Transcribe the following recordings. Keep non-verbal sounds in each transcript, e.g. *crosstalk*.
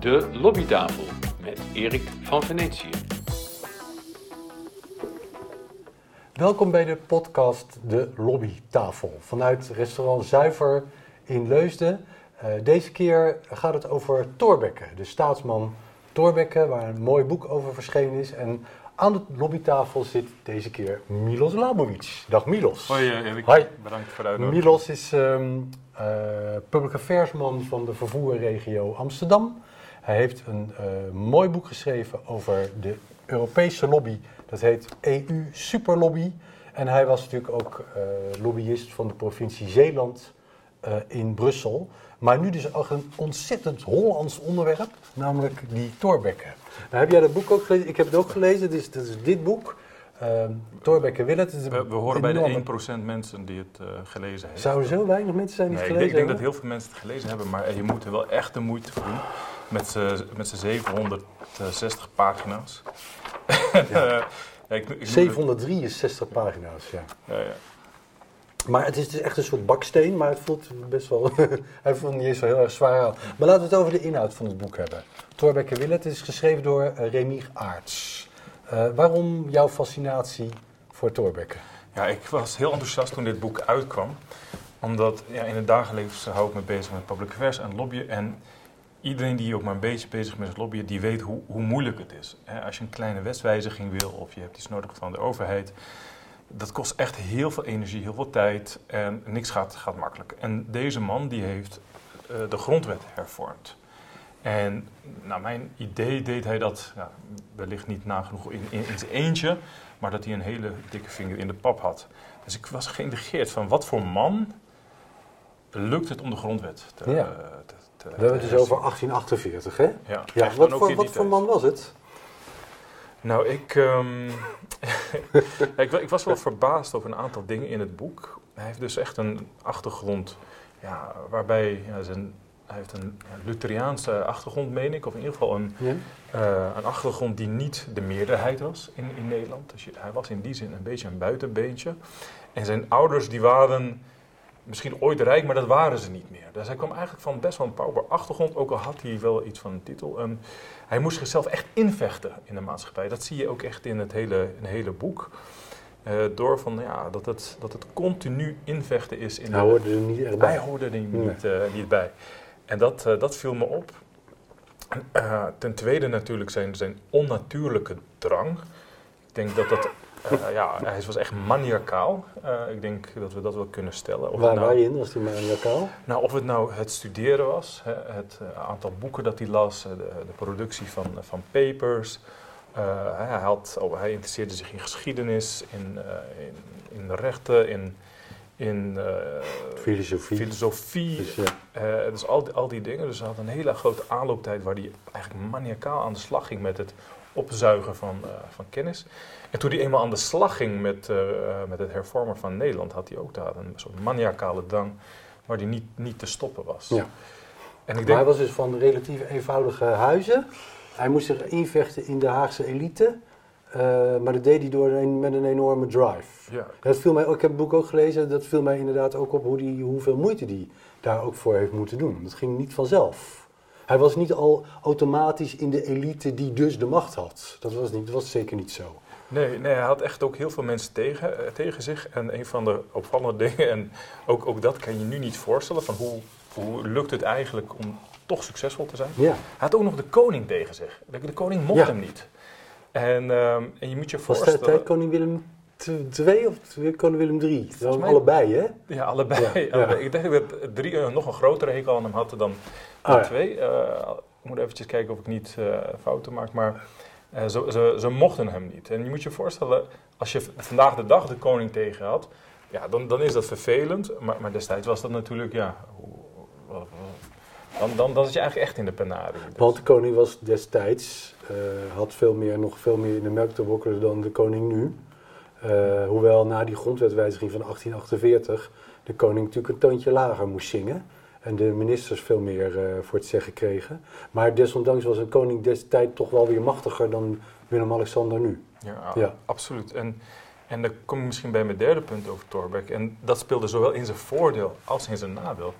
De Lobbytafel met Erik van Venetië. Welkom bij de podcast De Lobbytafel vanuit restaurant Zuiver in Leusden. Uh, deze keer gaat het over Thorbecke, de staatsman Thorbecke, waar een mooi boek over verschenen is. En aan de lobbytafel zit deze keer Milos Labovic. Dag Milos. Hoi Erik, Hoi. bedankt voor de uitnodiging. Milos is um, uh, public affairsman van de vervoerregio Amsterdam. Hij heeft een uh, mooi boek geschreven over de Europese lobby. Dat heet EU Superlobby. En hij was natuurlijk ook uh, lobbyist van de provincie Zeeland uh, in Brussel. Maar nu dus ook een ontzettend Hollands onderwerp, namelijk die Thorbecke. Nou, heb jij dat boek ook gelezen? Ik heb het ook gelezen, dus dat is dit boek. Uh, Thorbecke wil het. We, we, horen bij de 1% mensen die het uh, gelezen hebben. Zouden zo weinig mensen zijn die nee, het gelezen ik denk, ik denk dat heel veel mensen het gelezen hebben, maar je moet er wel echt de moeite voor doen. Met z'n 760 pagina's. *laughs* Ja. ik, ik 763 pagina's, ja. ja, ja. Maar het is dus echt een soort baksteen, maar het voelt best wel. *laughs* hij voelt niet eens zo heel erg zwaar aan. Maar laten we het over de inhoud van het boek hebben. Thorbecke Willet is geschreven door uh, Remy Aarts. Uh, waarom jouw fascinatie voor Thorbecke? Ja, ik was heel enthousiast toen dit boek uitkwam. Omdat ja, in het dagelijks hou ik me bezig met public affairs en lobbyen. En iedereen die ook maar een beetje bezig is met het lobbyen, die weet hoe, hoe moeilijk het is. He, als je een kleine wetswijziging wil of je hebt iets nodig van de overheid dat kost echt heel veel energie, heel veel tijd en niks gaat, gaat makkelijk. En deze man die heeft uh, de grondwet hervormd. En naar mijn idee deed hij dat ja, wellicht niet nagenoeg in, in, in zijn eentje, maar dat hij een hele dikke vinger in de pap had. Dus ik was geïntegreerd van wat voor man lukt het om de grondwet te, ja. te We hebben het dus over 1848, hè? Ja, ja wat, voor, wat voor man was het? Nou, ik, um, *laughs* ik, ik, was wel verbaasd over een aantal dingen in het boek. Hij heeft dus echt een achtergrond ja, waarbij ja, zijn, hij heeft een Lutheriaanse achtergrond, meen ik, of in ieder geval een, ja. uh, een achtergrond die niet de meerderheid was in, in Nederland. Dus hij was in die zin een beetje een buitenbeentje. En zijn ouders die waren misschien ooit rijk, maar dat waren ze niet meer. Dus hij kwam eigenlijk van best wel een pauper achtergrond, ook al had hij wel iets van een titel. Um, hij moest zichzelf echt invechten in de maatschappij. Dat zie je ook echt in het hele, in het hele boek. Uh, door van, ja, dat, het, dat het continu invechten is. In hij de, hoorde er niet echt bij. Hij hoorde er niet, nee. uh, niet bij. En dat, uh, dat viel me op. Ten tweede natuurlijk zijn, zijn onnatuurlijke drang. Ik denk dat dat uh, ja, hij was echt maniacaal. Uh, ik denk dat we dat wel kunnen stellen. Of Waar nou, waarin was hij maniacaal? Nou, of het nou het studeren was, het uh, aantal boeken dat hij las, de, de productie van, van papers. hij, had, oh, hij interesseerde zich in geschiedenis, in, in, in rechten, in, in filosofie. filosofie. Dus, ja. dus al, die, al die dingen. Dus hij had een hele grote aanlooptijd waar hij eigenlijk maniacaal aan de slag ging met het opzuigen van, uh, van kennis. En toen hij eenmaal aan de slag ging met, uh, met het hervormen van Nederland, had hij ook daar een soort maniacale drang waar hij niet, niet te stoppen was. Ja. En ik denk, maar hij was dus van relatief eenvoudige huizen. Hij moest zich invechten in de Haagse elite. Uh, maar dat deed hij door een, met een enorme drive. Ja. Dat viel mij, ik heb het boek ook gelezen, dat viel mij inderdaad ook op hoe die, hoeveel moeite hij daar ook voor heeft moeten doen. Dat ging niet vanzelf. Hij was niet al automatisch in de elite die dus de macht had. Dat was, niet, dat was zeker niet zo. Nee, nee, hij had echt ook heel veel mensen tegen, uh, tegen zich. En een van de opvallende *laughs* dingen, en ook, ook dat kan je nu niet voorstellen, van hoe, hoe lukt het eigenlijk om toch succesvol te zijn? Ja. Hij had ook nog de koning tegen zich. De, de koning mocht ja. hem niet. En, um, en je moet je voorstellen... Was dat koning Willem II of koning Willem III? Dat was mij... allebei, hè? Ja, allebei. Ja, *laughs* ja. Ik denk dat drie uh, nog een grotere hekel aan hem had dan Ah, twee. Uh, ik moet eventjes kijken of ik niet uh, fouten maak, maar uh, ze, ze, ze, mochten hem niet. En je moet je voorstellen, als je vandaag de dag de koning tegen had, ja, dan, dan is dat vervelend. Maar, maar destijds was dat natuurlijk, ja, dan, dan, dan zit je eigenlijk echt in de penarie. Dus. Want de koning was destijds, had veel meer, nog veel meer in de melk te wokkelen dan de koning nu. Hoewel na die grondwetwijziging van 1848 de koning natuurlijk een toontje lager moest zingen. En de ministers veel meer uh, voor het zeggen kregen. Maar desondanks was een koning destijds toch wel weer machtiger dan Willem-Alexander nu. Ja, ja, absoluut. En, en dan kom ik misschien bij mijn derde punt over Thorbecke. En dat speelde zowel in zijn voordeel als in zijn nadeel.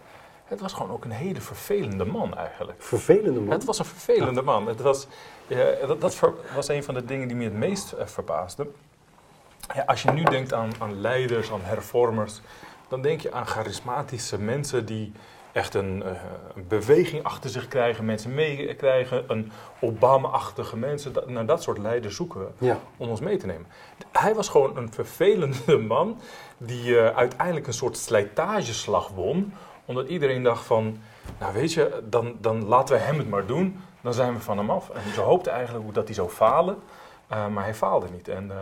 het was gewoon ook een hele vervelende man eigenlijk. Vervelende man. Het was een vervelende man. Het was, ja, dat dat was een van de dingen die me het meest eh, verbaasde. Ja, als je nu denkt aan, aan leiders, aan hervormers, dan denk je aan charismatische mensen die echt een, eh, een beweging achter zich krijgen, mensen meekrijgen, een Obama-achtige mensen. Dat, naar dat soort leiders zoeken we Ja. om ons mee te nemen. Hij was gewoon een vervelende *laughs* man die eh, uiteindelijk een soort slijtageslag won. Omdat iedereen dacht van, nou weet je, dan, dan laten we hem het maar doen. Dan zijn we van hem af. En ze hoopten eigenlijk dat hij zou falen. Eh, maar hij faalde niet. En, eh,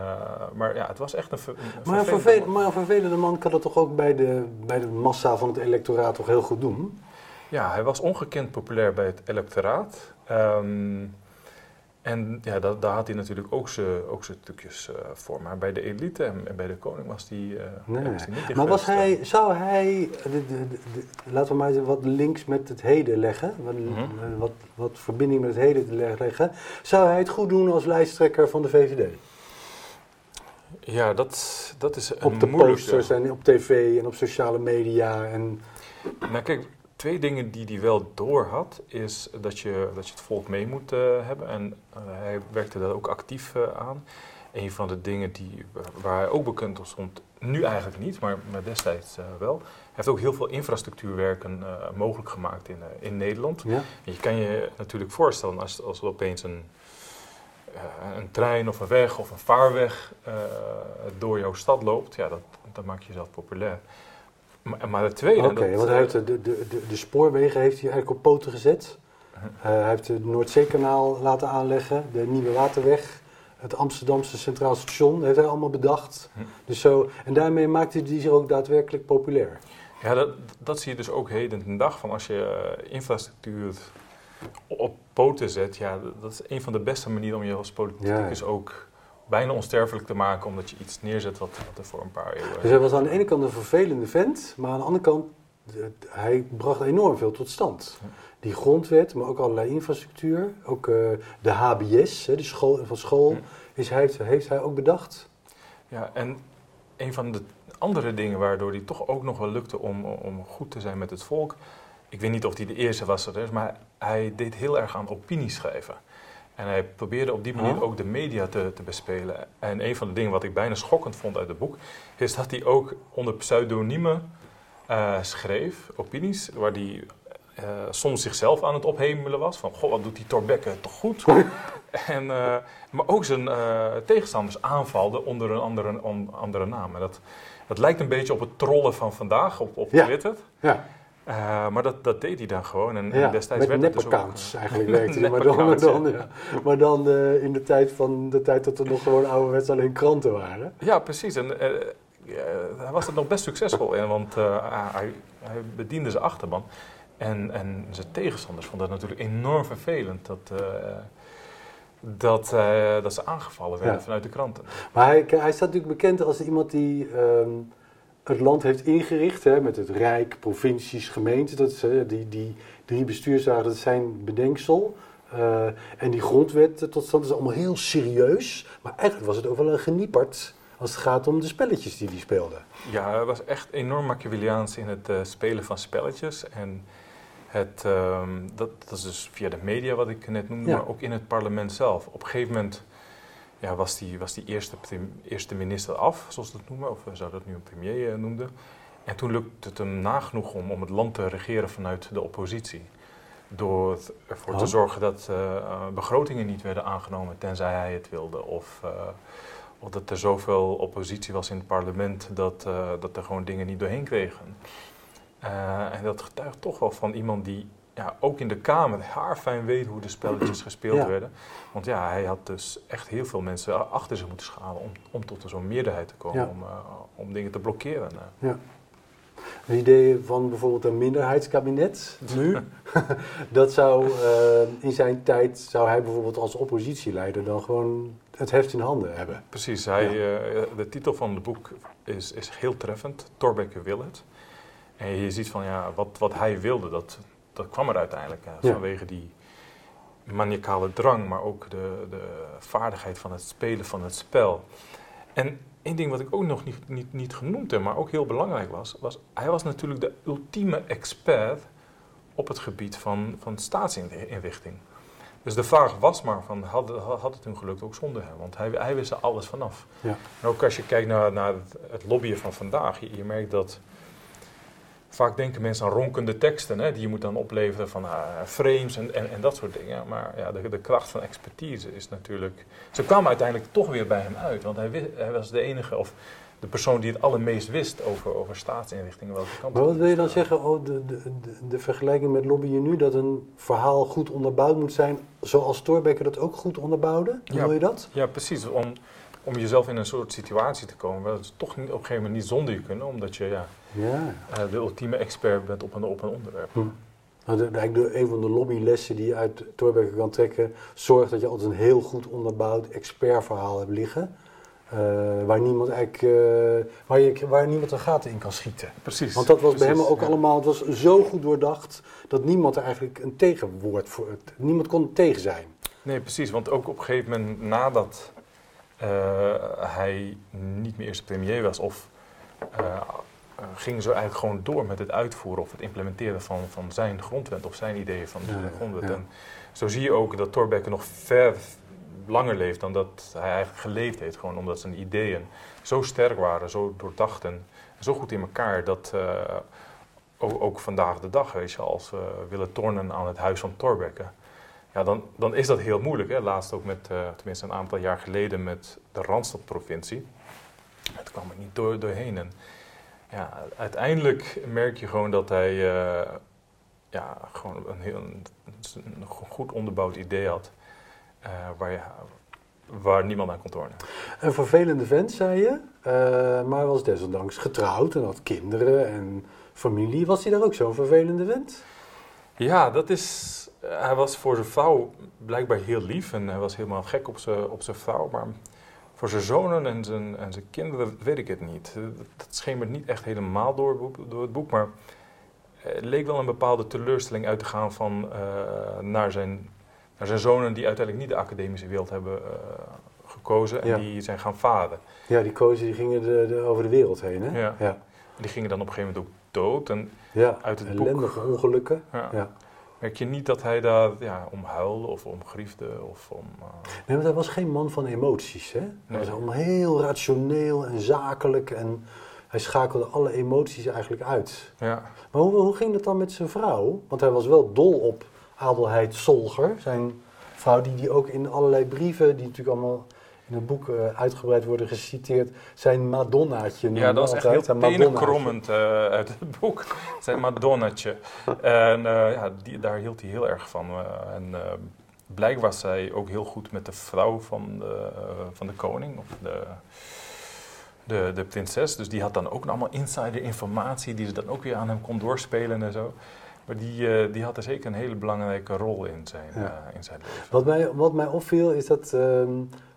maar ja, het was echt een, ver, een Maar een, vervelende vervel- man. maar een vervelende man kan dat toch ook bij de, bij de massa van het electoraat toch heel goed doen? Ja, hij was ongekend populair bij het electoraat. Ehm, en ja, dat, daar had hij natuurlijk ook zijn ook trucjes eh, voor. Maar bij de elite en, en bij de koning was hij, eh, Nee. hij niet in Maar was gunst, eh. hij, zou hij, de, de, de- de- laten we maar eens wat links met het heden leggen, wat, Mhm. wat, wat verbinding met het heden te leg- leggen, zou hij het goed doen als lijsttrekker van de VVD? Ja, dat, dat is een Op de moeilijke. posters en op tv en op sociale media en... Nou kijk, twee dingen die hij wel door had, is dat je, dat je het volk mee moet eh, hebben. En eh, hij werkte daar ook actief eh, aan. Een van de dingen die, waar hij ook bekend op stond, nu eigenlijk niet, maar, maar destijds wel. Hij heeft ook heel veel infrastructuurwerken mogelijk gemaakt in, in Nederland. Ja? Je kan je natuurlijk voorstellen als, als er opeens een, een trein of een weg of een vaarweg door jouw stad loopt, ja, dat, dat maakt jezelf populair. Maar, maar het tweede... Oké, dat, want hij heeft de, de, de, de spoorwegen heeft hij eigenlijk op poten gezet. Mhm. Eh, hij heeft het Noordzeekanaal laten aanleggen, de Nieuwe Waterweg, het Amsterdamse Centraal Station, heeft hij allemaal bedacht. Hm. Dus zo, en daarmee maakte hij zich ook daadwerkelijk populair. Ja, dat, dat zie je dus ook heden ten dag. Van als je eh, infrastructuur op poten zet, ja, dat is een van de beste manieren om je als politicus ook bijna onsterfelijk te maken, omdat je iets neerzet wat, wat er voor een paar eeuwen... Dus hij was aan de ene kant een vervelende vent, maar aan de andere kant, de- hij bracht enorm veel tot stand. Die grondwet, maar ook allerlei infrastructuur, ook eh, de HBS, hè, de school van school, is hij, heeft hij ook bedacht. Ja, en een van de andere dingen waardoor hij toch ook nog wel lukte om, om goed te zijn met het volk. Ik weet niet of hij de eerste was, er is, maar hij deed heel erg aan opinieschrijven. En hij probeerde op die manier ook de media te, te bespelen. En een van de dingen wat ik bijna schokkend vond uit het boek, is dat hij ook onder pseudoniemen eh, schreef, opinies, waar hij eh, soms zichzelf aan het ophemelen was. Van, goh, wat doet die Torbekke toch goed? *laughs* en, eh, maar ook zijn tegenstanders aanvalde onder een andere, on- andere naam. En dat, dat lijkt een beetje op het trollen van vandaag op, op Ja. Twitter. Ja, Eh, maar dat, dat deed hij dan gewoon. En, destijds met werd het dus ook... nepaccounts eigenlijk *laughs* werkte hij. Maar dan, maar Nepaccounts, dan, ja. maar dan eh, in de tijd, van, de tijd dat er nog gewoon ouderwets alleen kranten waren. Ja, precies. En eh, hij was er nog best succesvol in, want eh, hij, hij bediende zijn achterban. En, en zijn tegenstanders vonden het natuurlijk enorm vervelend dat, eh, dat, eh, dat ze aangevallen werden Ja. vanuit de kranten. Maar hij, hij staat natuurlijk bekend als iemand die ehm, het land heeft ingericht hè, met het Rijk, provincies, gemeenten. Dat is, die, die drie bestuursdagen, dat zijn bedenksel. Eh, en die grondwet eh, tot stand is allemaal heel serieus. Maar eigenlijk was het ook wel een genieperd als het gaat om de spelletjes die hij speelde. Ja, hij was echt enorm Machiavelliaans in het eh, spelen van spelletjes. En het, ehm, dat, dat is dus via de media wat ik net noemde, Ja. maar ook in het parlement zelf. Op een gegeven moment ja, was die, was die eerste, eerste minister af, zoals ze dat noemen, of we zouden dat nu een premier eh, noemden. En toen lukte het hem nagenoeg om, om het land te regeren vanuit de oppositie. Door het- ervoor te Oh. zorgen dat eh, eh, begrotingen niet werden aangenomen tenzij hij het wilde. Of, eh, of dat er zoveel oppositie was in het parlement dat, eh, dat er gewoon dingen niet doorheen kregen. Eh, en dat getuigt toch wel van iemand die ja, ook in de Kamer haarfijn weet hoe de spelletjes gespeeld Ja. werden. Want ja, hij had dus echt heel veel mensen achter zich moeten schalen om, om tot zo'n meerderheid te komen, Ja. om, eh, om dingen te blokkeren. eh. Het idee van bijvoorbeeld een minderheidskabinet nu, *laughs* dat zou eh, in zijn tijd, zou hij bijvoorbeeld als oppositieleider dan gewoon het heft in handen hebben. Precies, hij, de titel van het boek is, is heel treffend. Thorbecke wil het. En je ziet van ja, wat, wat hij wilde, dat, dat kwam er uiteindelijk. eh, Ja. Vanwege die maniacale drang, maar ook de, de vaardigheid van het spelen van het spel. En één ding wat ik ook nog niet, niet, niet genoemd heb, maar ook heel belangrijk was, was hij was natuurlijk de ultieme expert op het gebied van, van staatsinrichting. Dus de vraag was maar van, had, had het hun gelukt ook zonder hem? Want hij, hij wist er alles vanaf. Ja. En ook als je kijkt naar, naar het, het lobbyen van vandaag, je, je merkt dat vaak denken mensen aan ronkende teksten, hè, die je moet dan opleveren van ah, frames en, en, en, dat soort dingen. Maar ja, de, de, kracht van expertise is natuurlijk... Ze kwamen uiteindelijk toch weer bij hem uit, want hij, wist, hij was de enige, of de persoon die het allermeest wist over, over staatsinrichtingen. Welke kant maar wat wil je dan zeggen, oh, de, de, de, vergelijking met lobbyen nu, dat een verhaal goed onderbouwd moet zijn, zoals Thorbecke dat ook goed onderbouwde? Hoe ja, wil je dat? Ja, precies. Om, om jezelf in een soort situatie te komen waar het toch niet, op een gegeven moment niet zonder je kunnen, omdat je ja, ja. Uh, de ultieme expert bent op een, op een onderwerp. Hm. Nou, de, de, een van de lobbylessen die je uit Thorbecke kan trekken, zorgt dat je altijd een heel goed onderbouwd expertverhaal hebt liggen. Uh, waar, niemand eigenlijk, uh, waar, je, waar niemand een gaten in kan schieten. Precies. Want dat was precies, bij hem ook ja. allemaal, het was zo goed doordacht dat niemand er eigenlijk een tegenwoord voor, niemand kon tegen zijn. Nee, precies. Want ook op een gegeven moment nadat uh, hij niet meer eerste premier was, of gingen ze eigenlijk gewoon door met het uitvoeren of het implementeren van, van zijn grondwet of zijn ideeën van de Ja, grondwet. En zo zie je ook dat Thorbecke nog ver langer leeft dan dat hij eigenlijk geleefd heeft. Gewoon omdat zijn ideeën zo sterk waren, zo doordacht en zo goed in elkaar dat uh, ook, ook, vandaag de dag, weet je, als we willen tornen aan het huis van Thorbecke, ja, dan, dan is dat heel moeilijk. Hè? Laatst ook met, uh, tenminste een aantal jaar geleden met de Randstadprovincie. Het kwam er niet door, doorheen. En ja, uiteindelijk merk je gewoon dat hij uh, ja, gewoon een heel een, een goed onderbouwd idee had. Uh, waar, je, waar niemand aan kon tornen. Een vervelende vent, zei je, uh, maar was desondanks getrouwd en had kinderen en familie. Was hij daar ook zo'n vervelende vent? Ja, dat is. Hij was voor zijn vrouw blijkbaar heel lief en hij was helemaal gek op zijn, op zijn vrouw. Maar voor zijn zonen en zijn, en zijn kinderen weet ik het niet. Dat schemert niet echt helemaal door, door het boek, maar het leek wel een bepaalde teleurstelling uit te gaan van, uh, naar, zijn, naar zijn zonen die uiteindelijk niet de academische wereld hebben uh, gekozen en Ja. die zijn gaan varen. Ja, die kozen die gingen de, de, over de wereld heen, hè? Ja. ja. Die gingen dan op een gegeven moment ook dood. En Ja, Uit het boek. ellendige ongelukken. ja, Ja. Merk je niet dat hij daar ja, om huilde of om griefde of om... uh, Nee, want hij was geen man van emoties, hè? Hij Nee. was allemaal heel rationeel en zakelijk en hij schakelde alle emoties eigenlijk uit. ja. Maar hoe, hoe ging dat dan met zijn vrouw? Want hij was wel dol op Adelheid Solger, zijn vrouw die, die ook in allerlei brieven, die natuurlijk allemaal in het boek eh, uitgebreid worden geciteerd, zijn Madonnaatje Ja, dat was echt heel Madonnaatje. tenenkrommend uh, uit het boek. *laughs* Zijn Madonnatje. en uh, ja, die, daar hield hij heel erg van. Uh, en blijkbaar was zij ook heel goed met de vrouw van de, van de koning. Of de, de, de prinses. Dus die had dan ook allemaal insider informatie die ze dan ook weer aan hem kon doorspelen en zo. Maar die, die had er zeker een hele belangrijke rol in zijn, Ja. in zijn leven. Wat mij, wat mij opviel is dat ehm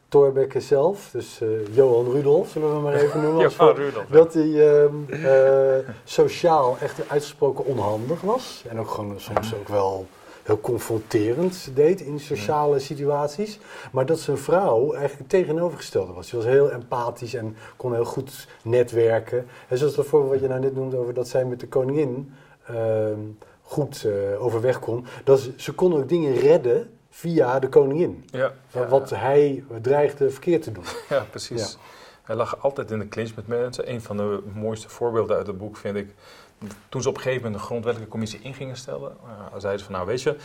Thorbecke zelf, dus eh, Johan Rudolf, zullen we hem maar *laughs* even noemen, als Johan voor- Rudolf, dat hij ehm, eh, sociaal echt uitgesproken onhandig was. En ook gewoon soms ook wel heel confronterend deed in sociale situaties. Maar dat zijn vrouw eigenlijk het tegenovergestelde was. Ze was heel empathisch en kon heel goed netwerken. En zoals dat voorbeeld wat je nou net noemde over dat zij met de koningin ehm, goed eh, overweg kon. Dat ze, ze kon ook dingen redden via de koningin. Ja, ja, Wat hij dreigde verkeerd te doen. Ja, precies. Hij lag altijd in de clinch met mensen. Een van de mooiste voorbeelden uit het boek vind ik. Toen ze op een gegeven moment de grondwettelijke commissie in gingen stellen, uh, zeiden ze van nou weet je,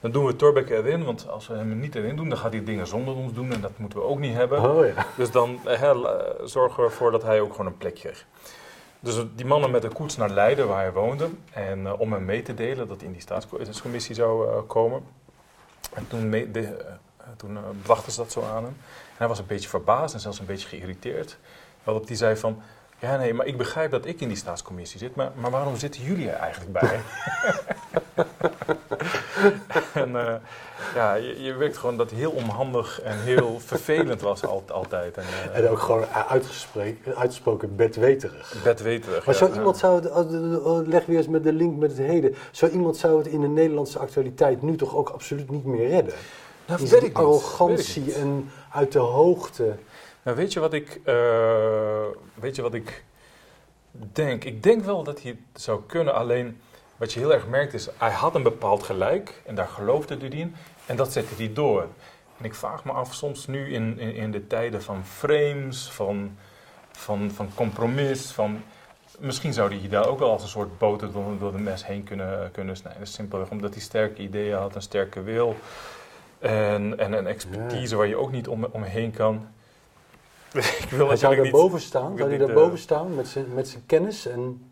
dan doen we Thorbecke erin, want als we hem niet erin doen, dan gaat hij dingen zonder ons doen en dat moeten we ook niet hebben. Oh ja. Dus dan eh, zorgen we ervoor dat hij ook gewoon een plek kreeg. Dus die mannen met de koets naar Leiden, waar hij woonde, en uh, om hem mee te delen dat hij in die staatscommissie zou uh, komen. En toen, mee, de, uh, toen brachten ze dat zo aan hem. En hij was een beetje verbaasd en zelfs een beetje geïrriteerd. Waarop hij zei van, ja nee, maar ik begrijp dat ik in die staatscommissie zit, maar, maar waarom zitten jullie er eigenlijk bij? *laughs* en uh, ja, je, je werkt gewoon dat heel onhandig en heel *laughs* vervelend was al, altijd. En, uh, en ook gewoon uitgesproken bedweterig. Bedweterig, Maar ja, zou iemand, zou het, leg weer eens met de link met het heden, zou iemand zou het in de Nederlandse actualiteit nu toch ook absoluut niet meer redden? Nou, Is weet ik arrogantie en uit de hoogte. Nou, weet je wat ik, uh, weet je wat ik denk? Ik denk wel dat hij het zou kunnen, alleen wat je heel erg merkt is, hij had een bepaald gelijk en daar geloofde hij in en dat zette hij door. En ik vraag me af, soms nu in, in, in de tijden van frames, van, van, van compromis, van misschien zou hij daar ook wel als een soort boter door, door de mes heen kunnen, kunnen snijden. Simpelweg omdat hij sterke ideeën had, een sterke wil. En, en een expertise waar je ook niet om, omheen kan. *laughs* ik wil hij zou daar boven staan, zou hij daar boven staan met zijn, met zijn kennis en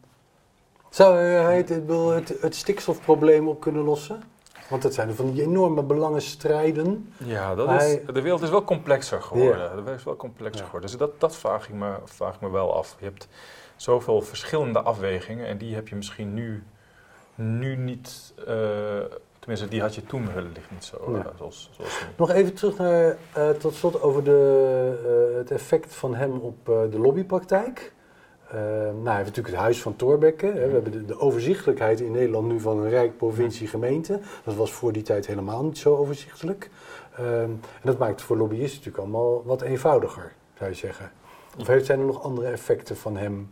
zou hij het, het, het stikstofprobleem op kunnen lossen? Want dat zijn van die enorme belangenstrijden. Ja, dat is, de wereld is wel complexer geworden. De wereld is wel complexer geworden. Dus dat, dat vraag, ik me, vraag ik me wel af. Je hebt zoveel verschillende afwegingen en die heb je misschien nu, nu niet... Uh, tenminste, die had je toen wellicht niet zo. Uh, zoals, zoals Nog even terug naar, uh, tot slot over de, het effect van hem op de lobbypraktijk. Nou, hij heeft natuurlijk het huis van Thorbecke. Hè. We hebben de, de, overzichtelijkheid in Nederland nu van een rijk provincie gemeente. Dat was voor die tijd helemaal niet zo overzichtelijk. Uh, en dat maakt het voor lobbyisten natuurlijk allemaal wat eenvoudiger, zou je zeggen. Of heeft, zijn er nog andere effecten van hem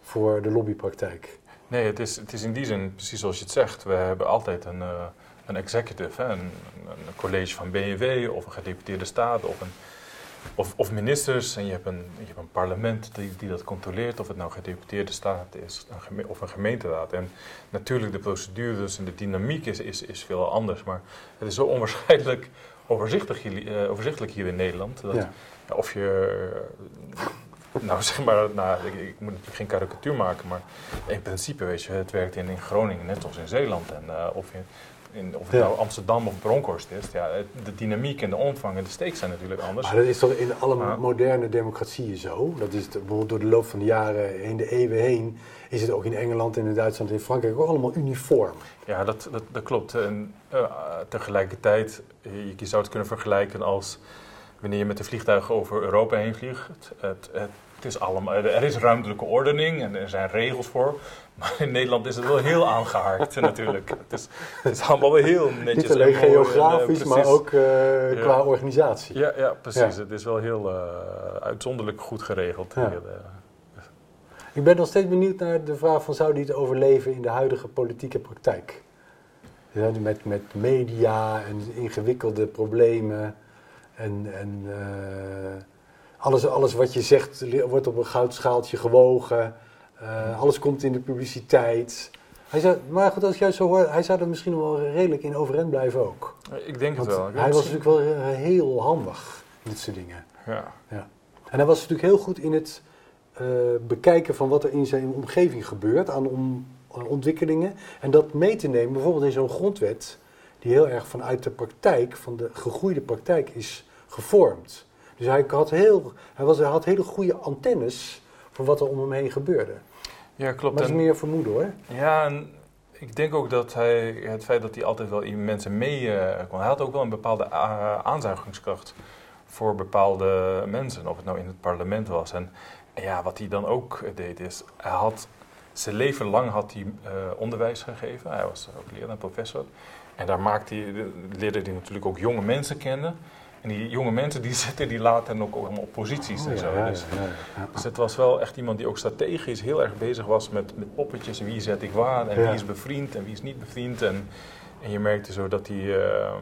voor de lobbypraktijk? Nee, het is, het is in die zin precies zoals je het zegt. We hebben altijd een, een executive, hè, een, een, college van BNW of een gedeputeerde staat of een of, of, ministers en je hebt een, je hebt een parlement die, die dat controleert, of het nou gedeputeerde staat is een of een gemeenteraad. En natuurlijk de procedures en de dynamiek is, is, is veel anders, maar het is zo onwaarschijnlijk overzichtelijk, uh, overzichtelijk hier in Nederland. Dat, ja. Ja, of je, nou zeg maar, nou, ik, ik, moet natuurlijk geen karikatuur maken, maar in principe weet je, het werkt in, in Groningen net als in Zeeland. En, uh, of in, in, of het nou Amsterdam of Bronkhorst is, ja, de dynamiek en de omvang en de steek zijn natuurlijk anders. Maar dat is toch in alle moderne democratieën zo? Dat is bijvoorbeeld door de loop van de jaren, in de eeuwen heen, is het ook in Engeland en in Duitsland en in Frankrijk ook allemaal uniform. Ja, dat, dat, dat klopt. En uh, tegelijkertijd, je, je, zou het kunnen vergelijken als wanneer je met een vliegtuig over Europa heen vliegt. Het, het, het is allemaal, er is ruimtelijke ordening en er zijn regels voor. Maar in Nederland is het wel heel aangehaard *laughs* natuurlijk. Het is, het is allemaal wel heel netjes. Niet alleen geografisch, maar ook uh, qua organisatie. Ja, ja precies. Ja. Het is wel heel uh, uitzonderlijk goed geregeld. Ja. Hier, uh. Ik ben nog steeds benieuwd naar de vraag van zou die het overleven in de huidige politieke praktijk? Met, met media en ingewikkelde problemen en... en alles, alles wat je zegt wordt op een goudschaaltje gewogen. Uh, alles komt in de publiciteit. Hij zou, maar goed, als ik juist zo hoor, hij zou er misschien wel redelijk in overeind blijven ook. Ik denk het wel. hij was natuurlijk wel heel handig in dit soort dingen. Ja. ja. En hij was natuurlijk heel goed in het uh, bekijken van wat er in zijn omgeving gebeurt aan om, ontwikkelingen. En dat mee te nemen, bijvoorbeeld in zo'n grondwet, die heel erg vanuit de praktijk, van de gegroeide praktijk is gevormd. Dus hij had, heel, hij, was, hij had hele goede antennes voor wat er om hem heen gebeurde. Ja, klopt. Maar dat is meer vermoeden hoor. Ja, en ik denk ook dat hij, het feit dat hij altijd wel mensen mee uh, kon, hij had ook wel een bepaalde uh, aanzuigingskracht voor bepaalde mensen, of het nou in het parlement was. En, en, ja, wat hij dan ook deed is, hij had zijn leven lang had hij uh, onderwijs gegeven. Hij was ook leraar en professor. En daar maakte hij, leerde hij natuurlijk ook jonge mensen kennen. En die jonge mensen die *laughs* zitten die later ook allemaal op posities en oh, zo. dus, dus, het was wel echt iemand die ook strategisch heel erg bezig was met, met poppetjes. Wie zet ik waar en wie is bevriend en wie is niet bevriend. En, en je merkte zo dat hij, uh,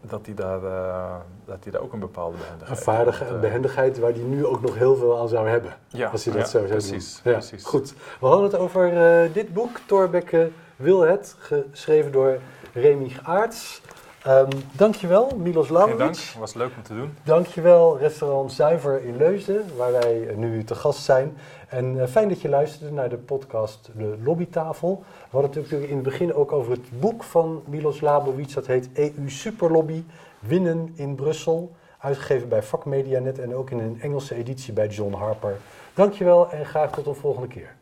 dat, hij daar, uh, dat hij daar ook een bepaalde behendigheid Een vaardige had, uh, behendigheid waar hij nu ook nog heel veel aan zou hebben. Ja, als hij dat zo zou precies, doen. precies. Goed, we hadden het over dit boek, Thorbecke wil het, geschreven door Remy Aarts. Um, dankjewel, Milos Lamovic. dank, was leuk om te doen. Dankjewel, restaurant Zuiver in Leusden, waar wij nu te gast zijn. En uh, fijn dat je luisterde naar de podcast De Lobbytafel. We hadden het natuurlijk in het begin ook over het boek van Milos Labovic. Dat heet EU Superlobby, Winnen in Brussel. Uitgegeven bij Vakmedianet en ook in een Engelse editie bij John Harper. Dankjewel en graag tot een volgende keer.